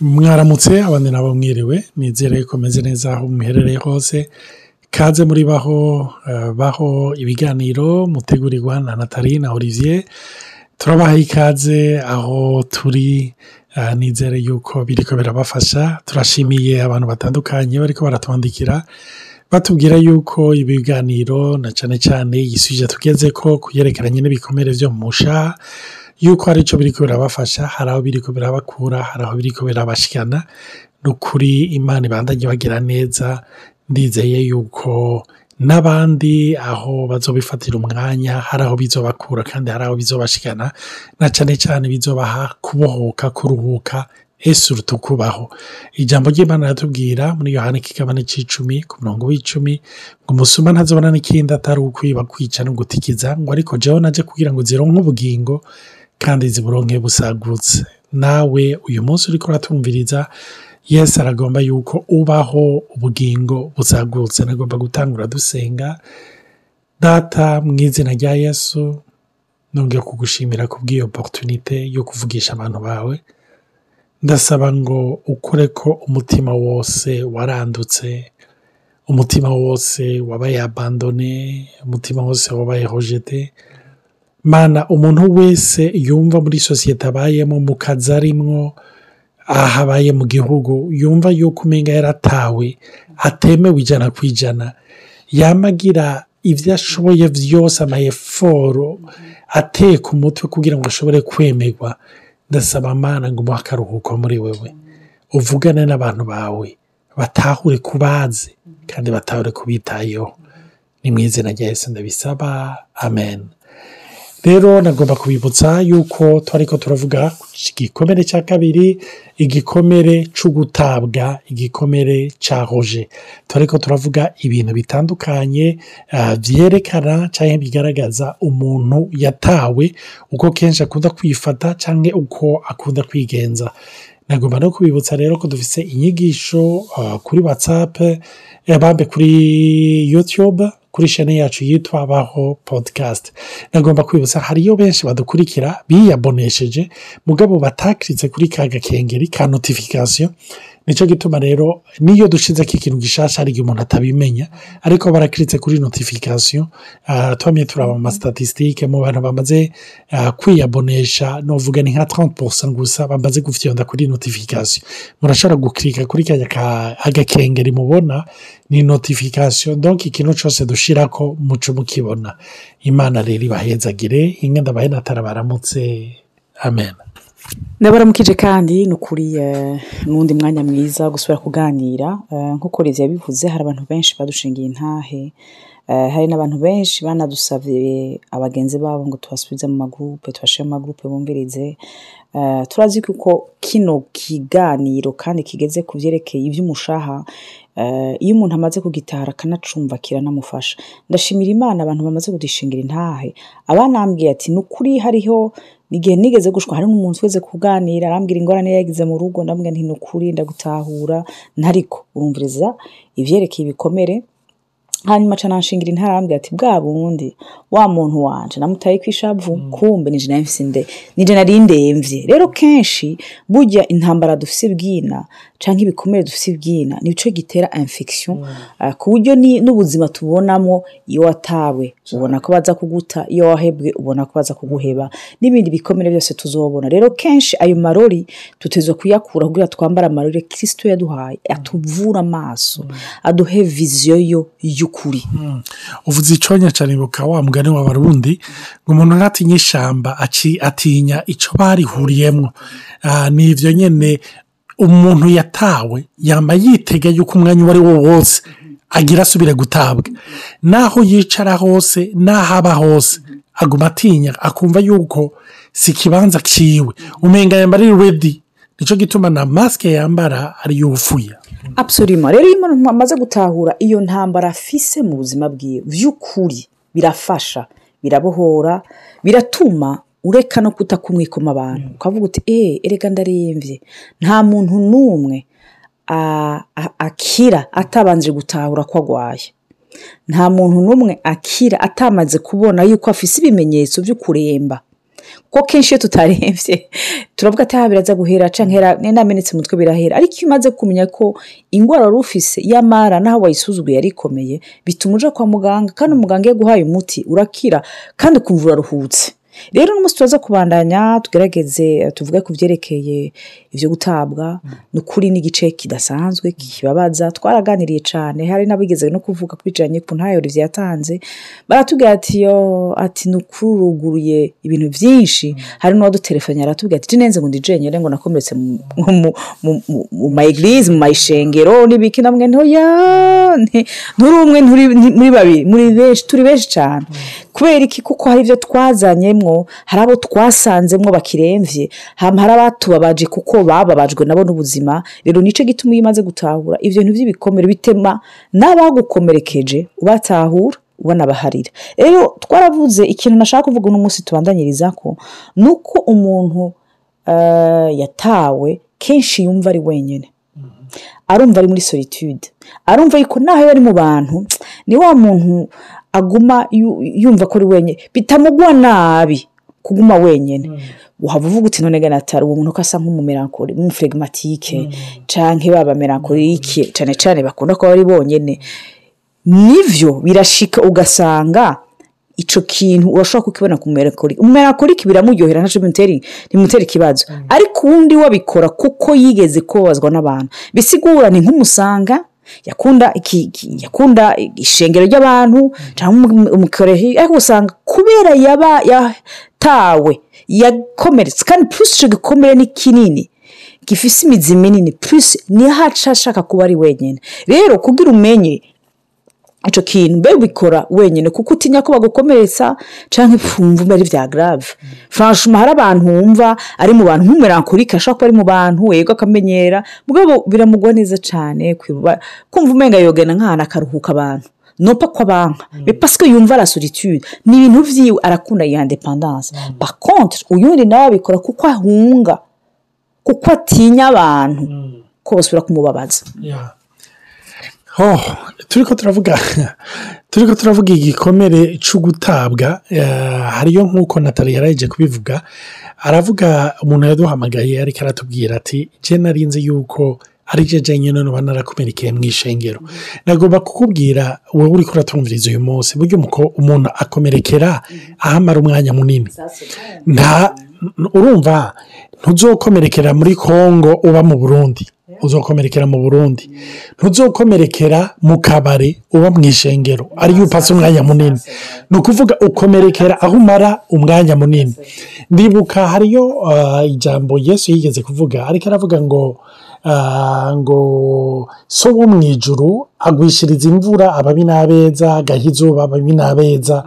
mwaramutse abandi nabo mwiriwe nizere ko meze neza aho muherereye hose. Kaze muri baho baho ibiganiro mutegurirwa na natali na olivier. Turabaha ikaze aho turi nizere yuko biriko birabafasha. Turashimiye abantu batandukanye bariko baratwandikira batubwira yuko ibiganiro na cane cane igisuje tugezeko kuyerekeranye n'ibikomere vyo mu mushaha yuko hari ico biriko birabafasha hari aho biriko birabakura hari aho biriko birabashikana. Nukuri imana ibandanye bagira neza ndizeye yuko n'abandi aho bazobifatira umwanya hari aho bizobakura kandi hari aho bizobashikana na cane cane bizobaha kubohoka kuruhuka esurutu kubaho ijambo ry'imana riratubwira muri yohana ikigabane c'icumi ku murongo w'icumi ngo umusuma ntazobona n'ikindi atari ukwiba kwica no gutikiza ngo ariko jewe naje kugira ngo zironke ubugingo kandi ziburonke busagutse. Nawe uyu munsi uriko uratumviriza yesu aragomba yuko ubaho ubugingo busagutse. Nagomba gutangura dusenga. Data mu izina rya yesu nongeye kugushimira kubw'iyo opportunite yo kuvugisha abantu bawe. Ndasaba ngo ukore ko umutima wose warandutse umutima wose wabaye abandone umutima wose wabaye hojete mana umuntu wese yumva muri sosiyete abayemo mu kazi arimwo aho abaye mu gihugu yumva yuko umenga yaratawe atemewe ijana ku ijana. Yamagira ibyo ashoboye byose amayeforo ateka umutwe kugira ngo ashobore kwemerwa. Ndasaba amana ngo umuhe akaruhuko muri wewe uvugane n'abantu bawe batahure kubazi kandi batahure kubitayeho. Ni mu izina rya Yesu ndabisaba. Amen. Rero nagomba kubibutsa yuko twariko turavuga igikomere cya kabiri igikomere c'ugutabwa igikomere ca roje twariko turavuga ibintu bitandukanye uh, vyerekana canke bigaragaza umuntu yatawe uko kenshi akunda kwifata canke uko akunda kwigenza. Nagomba no kubibutsa rero ko dufise inyigisho uh, kuri whatsapp bambe kuri youtube. Kuri shene yacu yitwa baho podcast. Nagomba kwibutsa hariyo benshi badukurikira biyabonesheje mugabo batakiritse kuri ka gakengeri ka notification nico gituma rero niyo dushizeko ikintu gishasha hari igihe umuntu atabimenya ariko barakiritse kuri notification uh, twamye turaba mu statistique mu bantu bamaze uh, kwiyabonesha novuga ni nka 30% gusa bamaze gufyonda kuri notification. Murashobora gukirika kuri kanya ka agakengeri mubona ni notification donc ikintu cose dushirako muco mukibona. Imana rero ibahezagire inge ndabahe natara baramutse amen. Ndabaramukije kandi ni ukuri n'undi mwanya mwiza gusubira kuganira. Nk'uko leta yabivuze hari abantu benshi badushingiye intahe hari n'abantu benshi banadusabye abagenzi babo ngo tubasubize mu magurupe tubashyire mu magurupe bumvirize. Turazi ko kino kiganiro kandi kigeze ku byerekeye iby'umushaha iyo umuntu amaze kugitara akanacumva kiranamufasha. Ndashimira imana abantu bamaze kudishingira intahe. Abanambwiye ati ni ukuri hariho igihe nigeze gushwa hari n'umuntu wese kuganira arambwira ingorane yagize mu rugo ndambwira nti ndagutahura. Ntariko urumviriza ibyerekeye ibikomere. Hanyuma aca nanshingira intara arambwira ati bwa bundi wa muntu wanje namutaye ku ishavu kumbe nije na yo mfise nde? Nije nari ndemvye rero kenshi burya intambara dufise bwina canke ibikomere dufise bwina nico gitera infection uh, ku buryo n'ubuzima tubonamo iyo watawe ubona ko baza kuguta iyo wahebwe ubona ko baza kuguheba n'ibindi bikomere byose tuzobona. Rero kenshi ayo marori tutezwa kuyakura kugira twambara amarori kristo yaduhaye atuvura amaso aduhe viziyo yo y'ukuri uvuze iconya cane ibuka wa mugani w'abarundi ngo umuntu ntatinye ishamba atinya ico barihuriyemwo. Ni ivyo nyene umuntu yatawe yamba yitega yuko umwanya uwo ari wo wose agira asubire gutabwa. Naho yicara hose naho aba hose aguma atinya akumva yuko si ikibanza ciwe. Umenga yamba ari redi nico gituma na masike yambara ari yufuya absolument. Rero iyo umuntu amaze gutahura iyo ntambara afise mu buzima bwiwe vy'ukuri birafasha birabohora biratuma ureka no kutakumwikoma abantu. Ukavuga uti eee erega ndarembye nta muntu n'umwe akira atabanje gutahura ko agwaye. Nta muntu n'umwe akira atamaze kubona yuko afise ibimenyetso byo kuremba kuko kenshi iyo tutarembye turavuga ati aha biraza guhera cyangwa namenetse umutwe birahera. Ariko iyo umaze kumenya ko indwara wari ufise yamara naho wayisuzuguye yari ikomeye bituma uja kwa muganga. Kandi umuganga iyo aguhaye umuti urakira kandi ukumva uraruhutse. Rero n'umunsi turaza kubandanya tugerageze tuvuge ku byerekeye ibyo gutabwa. Ni ukuri n'igice kidasanzwe kibabaza twaraganiriye cyane hari n'abigeze no kuvuga ku bijyanye ku ntayo Olivier yatanze baratubwira ati yo ati ni ukuri uruguruye ibintu byinshi hari n'uwadutelefone aratubwira ati nenze ngo ndijenyere ngo nakomeretse mu mayigirize mu mayishengero n'ibiki namwe ntoya nturi umwe muri babiri muri benshi turi benshi cyane kubera iki kuko hari ibyo twazanyemo hari abo twasanzemo bakirembye hari abatubabaje kuko bababajwe nabo n'ubuzima. Rero ni cyo gituma iyo umaze gutahura ibyo bintu by'ibikomere bitema n'abagukomerekeje ubatahura ubanabaharira. Rero twaravuze ikintu nashaka kuvuga uno munsi tubandanyiriza ko ni uko umuntu yatawe kenshi yumva ari wenyine arumva ari muri solitude. Arumva yuko naho ari mu bantu ni wa muntu aguma yumva ko ari wenyine. Bitamugwa nabi kuguma wenyine. Waba uvuga uti none gana atari uwo muntu ko asa nk'umumerankori nk'umufregimatike cyangwa baba merankorike cyane cyane bakunda kuba ari bonyine ni byo birashika ugasanga icyo kintu urashobora kukibona ku mumerakorike umumerakorike biramuryohera ntacyo bimutera ikibazo ariko uwundi wabikora kuko yigeze kubabazwa n'abantu. Bisigura ni nk'umusanga yakunda yakunda ishengero ry'abantu cyangwa umukorehi ariko usanga kubera yaba yatawe yakomeretse kandi pusi icyo gikomere ni kinini gifise imizi minini pusi niyo haca ashaka kuba ari wenyine. Rero kugira umenye icyo kintu mbe ubikora wenyine kuko utinya ko bagukomeretsa cyangwa imfumva ari bya garave franchuma hari abantu wumva ari mu bantu nk'umurankurike ashobora kuba ari mu bantu yego akamenyera mugabo biramugwa neza cyane kumva umenga yogana nk'ahantu akaruhuka abantu. Nopa ko abanka pasike yumva la solitude ni ibintu byiwe arakunda iyi indepandanse bakontre uyundi nawe abikora kuko ahunga kuko atinya abantu ko basubira kumubabaza. Turi ko turavuga turi ko turavuga igikomere cyo gutabwa hariyo nk'uko natali yarayije kubivuga aravuga umuntu yaduhamagaye ariko aratubwira ati jya narinze yuko ari jya nyine nuba narakomerekeye mu ishengero. Nagomba kukubwira wowe uri kuratumviriza uyu munsi buryo umuntu akomerekera ahamara umwanya munini. Nta urumva ntuzokomerekera muri congo uba mu burundi. Uzokomerekera mu burundi. Ntuzokomerekera mu kabari uba mu ishengero ariyo upasa umwanya munini. Ni ukuvuga ukomerekera aho umara umwanya munini. Ndibuka hariyo ijambo yesu yigeze kuvuga. Ariko aravuga ngo ngo so wo mu ijuru agwishiriza imvura ababi n'abeza agaha izuba ababi n'abeza.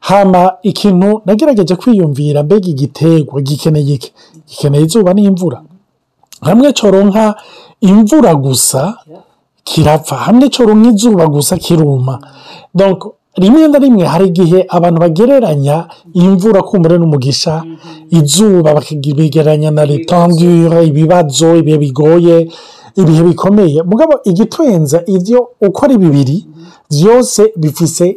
Hama ikintu nagerageje kwiyumvira mbega igiterwa gikeneye iki? Gikeneye izuba n'imvura. Hamwe coronka imvura gusa kirapfa hamwe coronka izuba gusa kiruma. Rimwe na rimwe hari igihe abantu bagereranya imvura kumure n'umugisha izuba bakabigereranya na retandure ibibazo ibihe bigoye ibihe bikomeye. Mugabo igitwenza ibyo uko ari bibiri byose bifise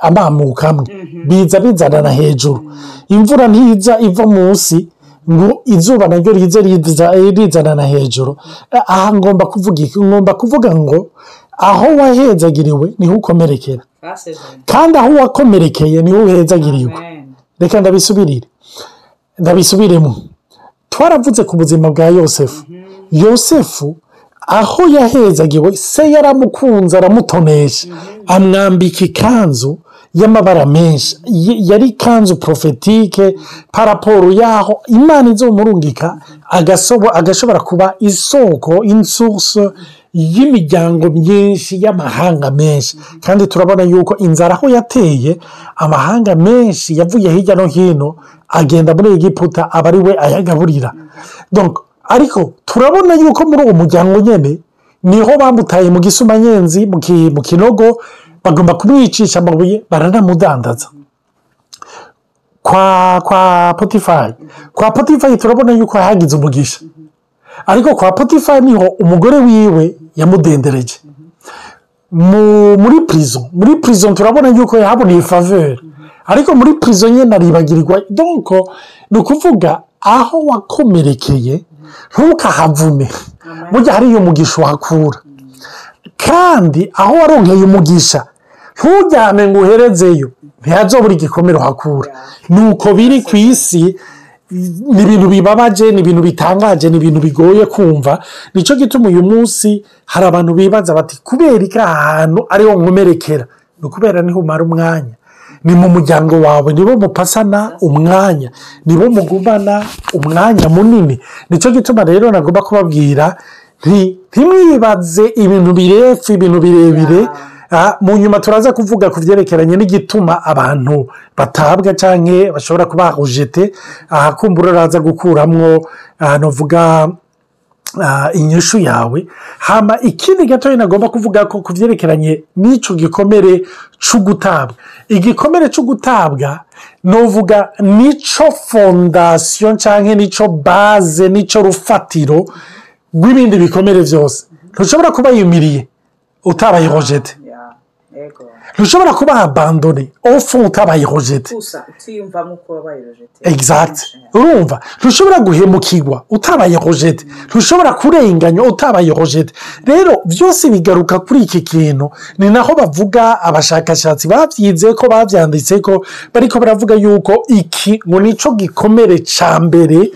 amamuka amwe. Biza bizanana hejuru. Imvura ntiza iva munsi ngo izuba naryo rize rizanana hejuru. Aha ngomba kuvuga ngomba kuvuga ngo aho wahezagiriwe ni ho ukomerekera. Kandi aho wakomerekeye ni ho uhezagiriwe reka ndabisubirire. Ndabisubiremo. Twaravuze ku buzima bwa yosefu. Yosefu aho yahezagiwe se yaramukunze aramutonesha. Amwambika ikanzu y'amabara menshi. Yari ikanzu porofetike paraporo yaho imana izomurungika agashobora kuba isoko insuso y'imiryango myinshi y'amahanga menshi. Kandi turabona yuko inzara aho yateye amahanga menshi yavuye hirya no hino agenda muri egiputa aba ari we ayagaburira. Ariko turabona yuko muri uwo muryango nyine ni ho bamutaye mu gisumanyenzi mu kinogo bagomba kumwicisha amabuye baranamudandaza. Kwa kwa potifari kwa potifari turabona yuko yahagize umugisha. Ariko kwa potifari ni ho umugore wiwe yamudendereje. Muri purizo muri purizo turabona yuko yahaboneye faveri ariko muri purizo nyine aribagirwa donko ni ukuvuga aho wakomerekeye ntukahavume. Burya hariyo umugisha uhakura. Kandi aho waronkeye umugisha ntujyane ngo uherezeyo. Ntihazobura igikomere uhakura ni uko biri ku isi ni ibintu bibabaje ni ibintu bitangaje ni ibintu bigoye kumva. Nicyo gituma uyu munsi hari abantu bibaza bati kubera ko aha hantu ariho nkomerekera? Ni ukubera ni ho umara umwanya. Ni mu muryango wawe nibo mupasana umwanya. Nibo mugumana umwanya munini. Nicyo gituma rero nagomba kubabwira ntimwibaze ibintu birefu ibintu birebire mu nyuma turaza kuvuga ku byerekeranye n'igituma abantu batabwa cyangwa bashobora kuba bahujete aha kumbura uraza gukuramo navuga inyishu yawe. Hama ikindi gatoya nagomba kuvuga ko ku byerekeranye n'icyo gikomere cyo gutabwa igikomere cyo gutabwa nuvuga ni cyo fondasiyo cyangwa ni cyo baze ni cyo rufatiro rw'ibindi bikomere byose ntushobora kuba yumiriye utabaye rojete. Ntushobora kuba abandone ofu utabaye rojete. Egizagiti urumva ntushobora guhemukirwa utabaye rojete. Ntushobora kurenganya utabaye rojete. Rero byose bigaruka kuri iki kintu. Ni naho bavuga abashakashatsi babyize ko babyanditse ko bariko baravuga yuko iki ngo ni cyo gikomere cya mbere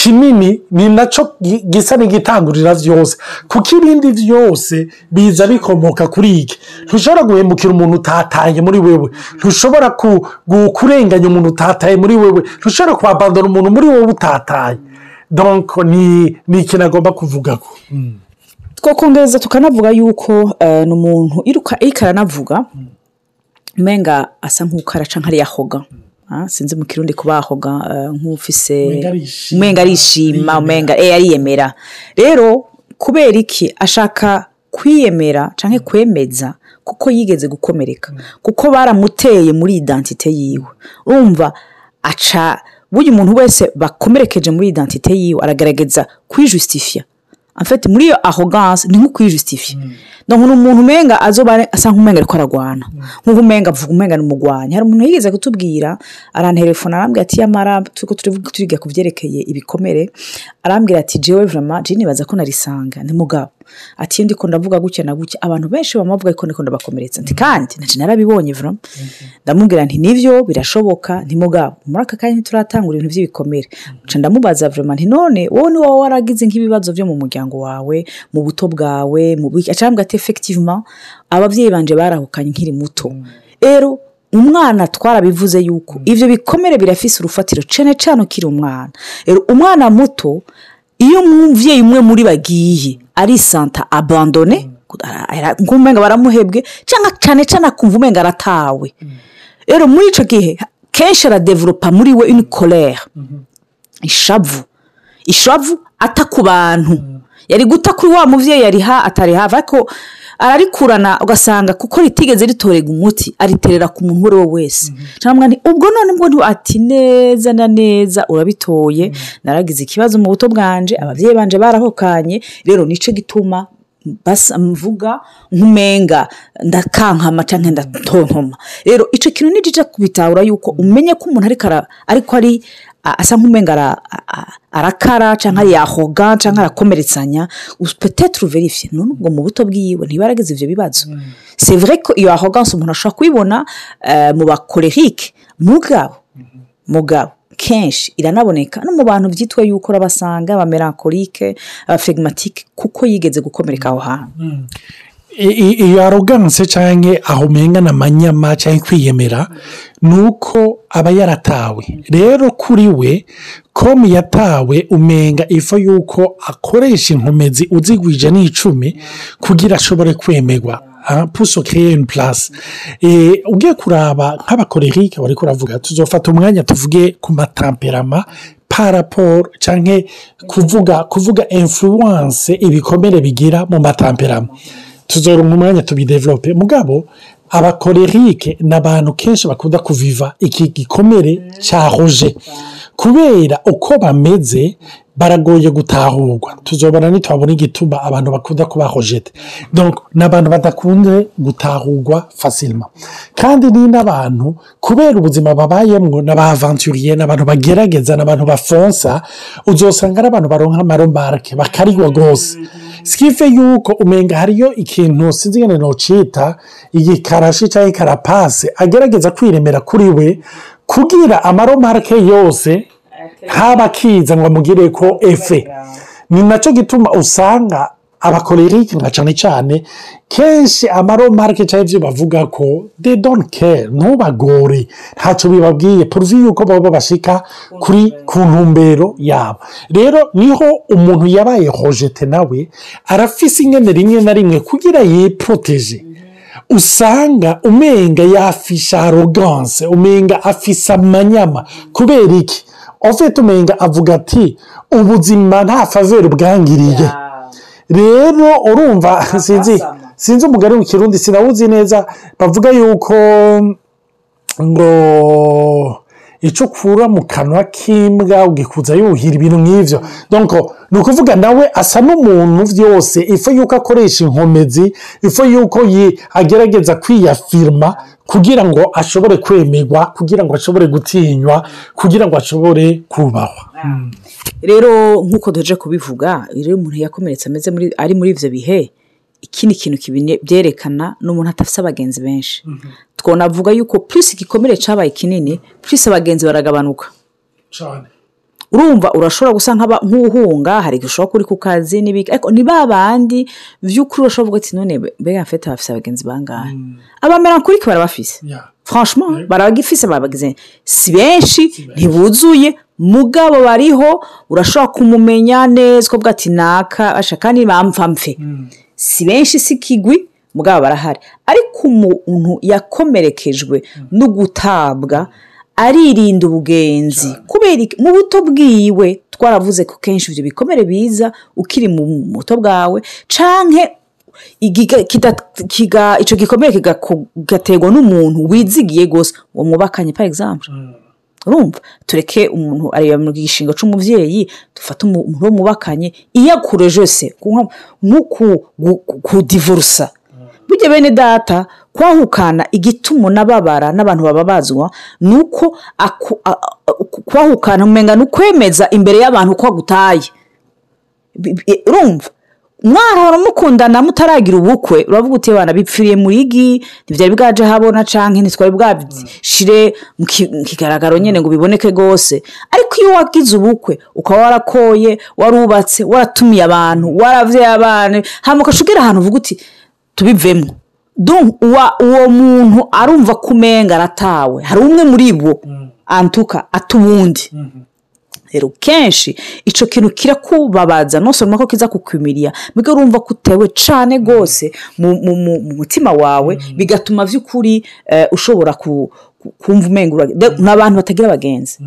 kinini ni na cyo gisa n'igitangurira byose kuko ibindi byose biza bikomoka kuri iki? Ntushobora guhemukira umuntu utataye muri wewe. Ntushobora kurenganya umuntu utataye muri wewe. Ntushobora kuhabandana umuntu muri wowe utataye. Donko ni ikintu agomba kuvuga ko? Twakongereza tukanavuga yuko ni umuntu iruka aranavuga umenga asa nk'uko araca nk'ariyahoga sinzi mu kirundi kubahoga nk'ufise umenga arishima. Umenga ariyemera. Rero kubera iki? Ashaka kwiyemera cyangwa kwemeza kuko yigeze gukomereka. Kuko baramuteye muri idantite yiwe. Urumva aca buri muntu wese bakomerekeje muri idantite yiwe aragaragaza kwijusitifiya afite muri iyo ahoganse ni nko kwijusitifiya ni umuntu umenga azoba asa nk'umenga ariko aragwana. Nk'uko umenga avuga umenga ni umugwanyi hari umuntu yigeze kutubwira arantelefona arambwira ati yamara turi turiga ku byerekeye ibikomere. Arambwira ati jewe vama jini nibaza ko narisanga. Ni mugabo. Ati iyo ndiko ndavuga gutya na gutya abantu benshi bamuvuga ko ndiko ndabakomeretsa. Nti kandi ntaci narabibonye vama ndamubwira nti nivyo birashoboka nti mugabo muri aka kanya ntituratangura ibintu by'ibikomere nca ndamubaza vama nti none wowe ni wowe waragize nk'ibibazo byo mu muryango wawe mu buto bwawe mu biki acambwa ati efekitivement ababyeyi banje barahukanye nkiri muto. Rero umwana twarabivuze yuko ibyo bikomere birafise urufatiro cyane cyane ukiri umwana. Umwana muto iyo umubyeyi umwe muri bagiye ari santa abandone nk'umenga baramuhebwe cyangwa cyane cyane akumva umenga aratawe. Rero muri icyo gihe kenshi aradeveropa muri we inikorere ishavu. Ishavu ata ku bantu. Yari guta kuri wa mubyeyi yariha atari hafi ariko ararikurana ugasanga kuko ritigeze ritorega umuti ariterera ku muntu uwo ari we wese. Ubwo none bwo ati neza na neza urabitoye naragize ikibazo mu buto bwanje ababyeyi banje barahokanye rero ni cyo gituma mvuga nk'umenga ndakankama cyangwa ndatontoma. Rero icyo kintu nijya kubitahura yuko umenye ko umuntu ariko ari asa nk'umenga arakara cyangwa yahoga cyangwa arakomeretsanya. Peteturu verifiye none ubwo mu buto bwiwe ntibaragize ibyo bibazo. Sevure ko iyo ahoganse umuntu ashobora kubibona mu bakorerike mugabo mugabo kenshi. Iranaboneka. No mu bantu byitwa yuko urabasanga abamerankorike abafegimatike kuko yigeze gukomereka aho hantu. Iyo aroganse cyangwa aho umenya amanyama cyangwa kwiyemera ni uko aba yaratawe. Rero kuri we komu yatawe umenga ifu y'uko akoresha inkomezi uzigwije n'icumi kugira ashobore kwemerwa puso keyeni purasi ugiye kuraba nk'abakorerike bari kuravuga tuzofata umwanya tuvuge ku matamperama paraporo cyangwa kuvuga kuvuga influence ibikomere bigira mu matamperama tuzoronka umwanya tubidevelope. Mugabo abakorerike ni abantu kenshi bakunda kuviva iki gikomere cya roje kubera uko bameze baragoye gutahurwa. Tuzobona ntitwabona igituma abantu bakunda kuba rojete ni abantu badakunze gutahurwa fasilima kandi ni n'abantu kubera ubuzima babayemo n'abavanturiye n'abantu bagerageza n'abantu bafonsa uzosanga ari abantu baronka amaromarike bakarigwa rwose sikife yuko umenga hariyo ikintu sinzi ingene nocita igikarashi cyangwa ikarapase agerageza kwiremera kuri we kugira amaromarike yose ntaba akiza ngo amugire ko efe ni na cyo gituma usanga abakorerike nka cyane cyane kenshi amaromarike cyangwa ibyo bavuga ko de doni kere ntubagore. Ntacyo bibabwiye poruvi yuko baba bashika kuri ku ntumbero yabo. Rero ni ho umuntu yabaye hojete nawe arafise ingene rimwe na rimwe kugira yiporoteje usanga umenga yafisha aroganse umenga afise amanyama. Kubera iki? Ofite umenga avuga ati ubuzima nta faveri bwangiriye. Rero urumva sinzi sinzi umugari w'ikirundi sinawuzi neza bavuga yuko ngo icyo ukura mu kanwa k'imbwa ugikuza yuhira ibintu nk'ibyo ni ukuvuga nawe asa n'umuntu byose ifu yuko akoresha inkomezi ifu yuko agerageza kwiyafirima kugira ngo ashobore kwemerwa kugira ngo ashobore gutinywa kugira ngo ashobore kubahwa. Rero nk'uko duheje kubivuga rero umuntu yakomeretse ameze ari muri ibyo bihe ikindi kintu byerekana ni umuntu adafite abagenzi benshi. Twonavuga yuko purisi igikomere cyabaye kinini purisi abagenzi baragabanuka. Urumva urashobora gusa nk'uhunga hari igihe ushobora kuri ku kazi n'ibiki ariko ni ba bandi by'ukuri urashobora kuvuga ati none mbega mfite bafite abagenzi bangahe? Abamera kuri barabafise. Franchement barabagifise babagize si benshi ntibuzuye. Mugabo bariho urashobora kumumenya neza ukavuga ati naka kandi bamva mfe si benshi si kigwi mugabo barahari. Ariko umuntu yakomerekejwe no gutabwa aririnda ubugenzi. Kubera mu buto bwiwe twaravuze ko kenshi ibyo bikomere biza ukiri mu buto bwawe canke icyo gikomere kigaterwa n'umuntu wizigiye rwose uwo mwubakanye par exemple. Urumva? Tureke umuntu areba mu gishinga cy'umubyeyi dufate umuntu wo mwubakanye iyo akureje se nko kudivurusa burya bene data kwahukana igituma unababara n'abantu bababazwa ni uko kwahukana umenya ni ukwemeza imbere y'abantu ko agutaye. Urumva? Mwarahora mukundana mutaragira ubukwe. Uravuga uti abana bipfiriye mu igi ntibyari bwaje habona cyangwa ntitwari bwabishyire mu kigaragaro nyine ngo biboneke rwose ariko iyo wagize ubukwe ukaba warakoye warubatse waratumiye abantu waravye abana hanyuma ugashobora ahantu uvuga uti tubivemo. Uwo muntu arumva ko umenga aratawe. Hari umwe muri bo antuka atubundi rero kenshi icyo kintu kirakubabaza ntusore ko kiza kukwimiriya mbega urumva ko utewe cyane rwose mu mutima wawe bigatuma by'ukuri ushobora kumva umengura. Ni abantu batagira abagenzi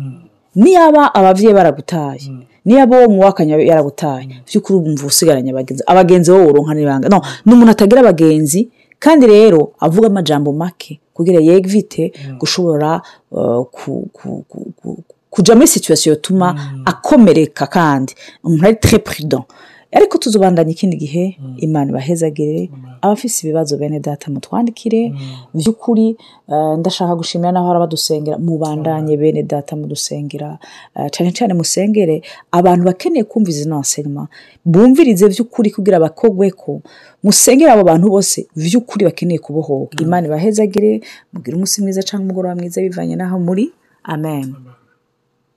niyaba ababyeyi baragutaye niyaba uwo mwubakanye yaragutaye by'ukuri wumva usigaranye abagenzi. Abagenzi wowe uronka n'ibanga. Ni umuntu atagira abagenzi kandi rero avuga amajambo make kugira yegvite gushobora kujya muri situwasiyo yatuma akomereka kandi. Umuntu ari tere purido ariko tuzubandanya ikindi gihe imana ibahezagire abafite ibibazo bene data mutwandikire. By'ukuri ndashaka gushimira n'aho hari abadusengera mubandanye bene data mudusengera. Cyane cyane musengere abantu bakeneye kumva izi naserima bumvirize by'ukuri kugira abakogwe ko musengere abo bantu bose by'ukuri bakeneye kubohoka. Imana ibahezagire mubwire umunsi mwiza cyangwa umugoroba mwiza bivanye n'aho muri. Amen.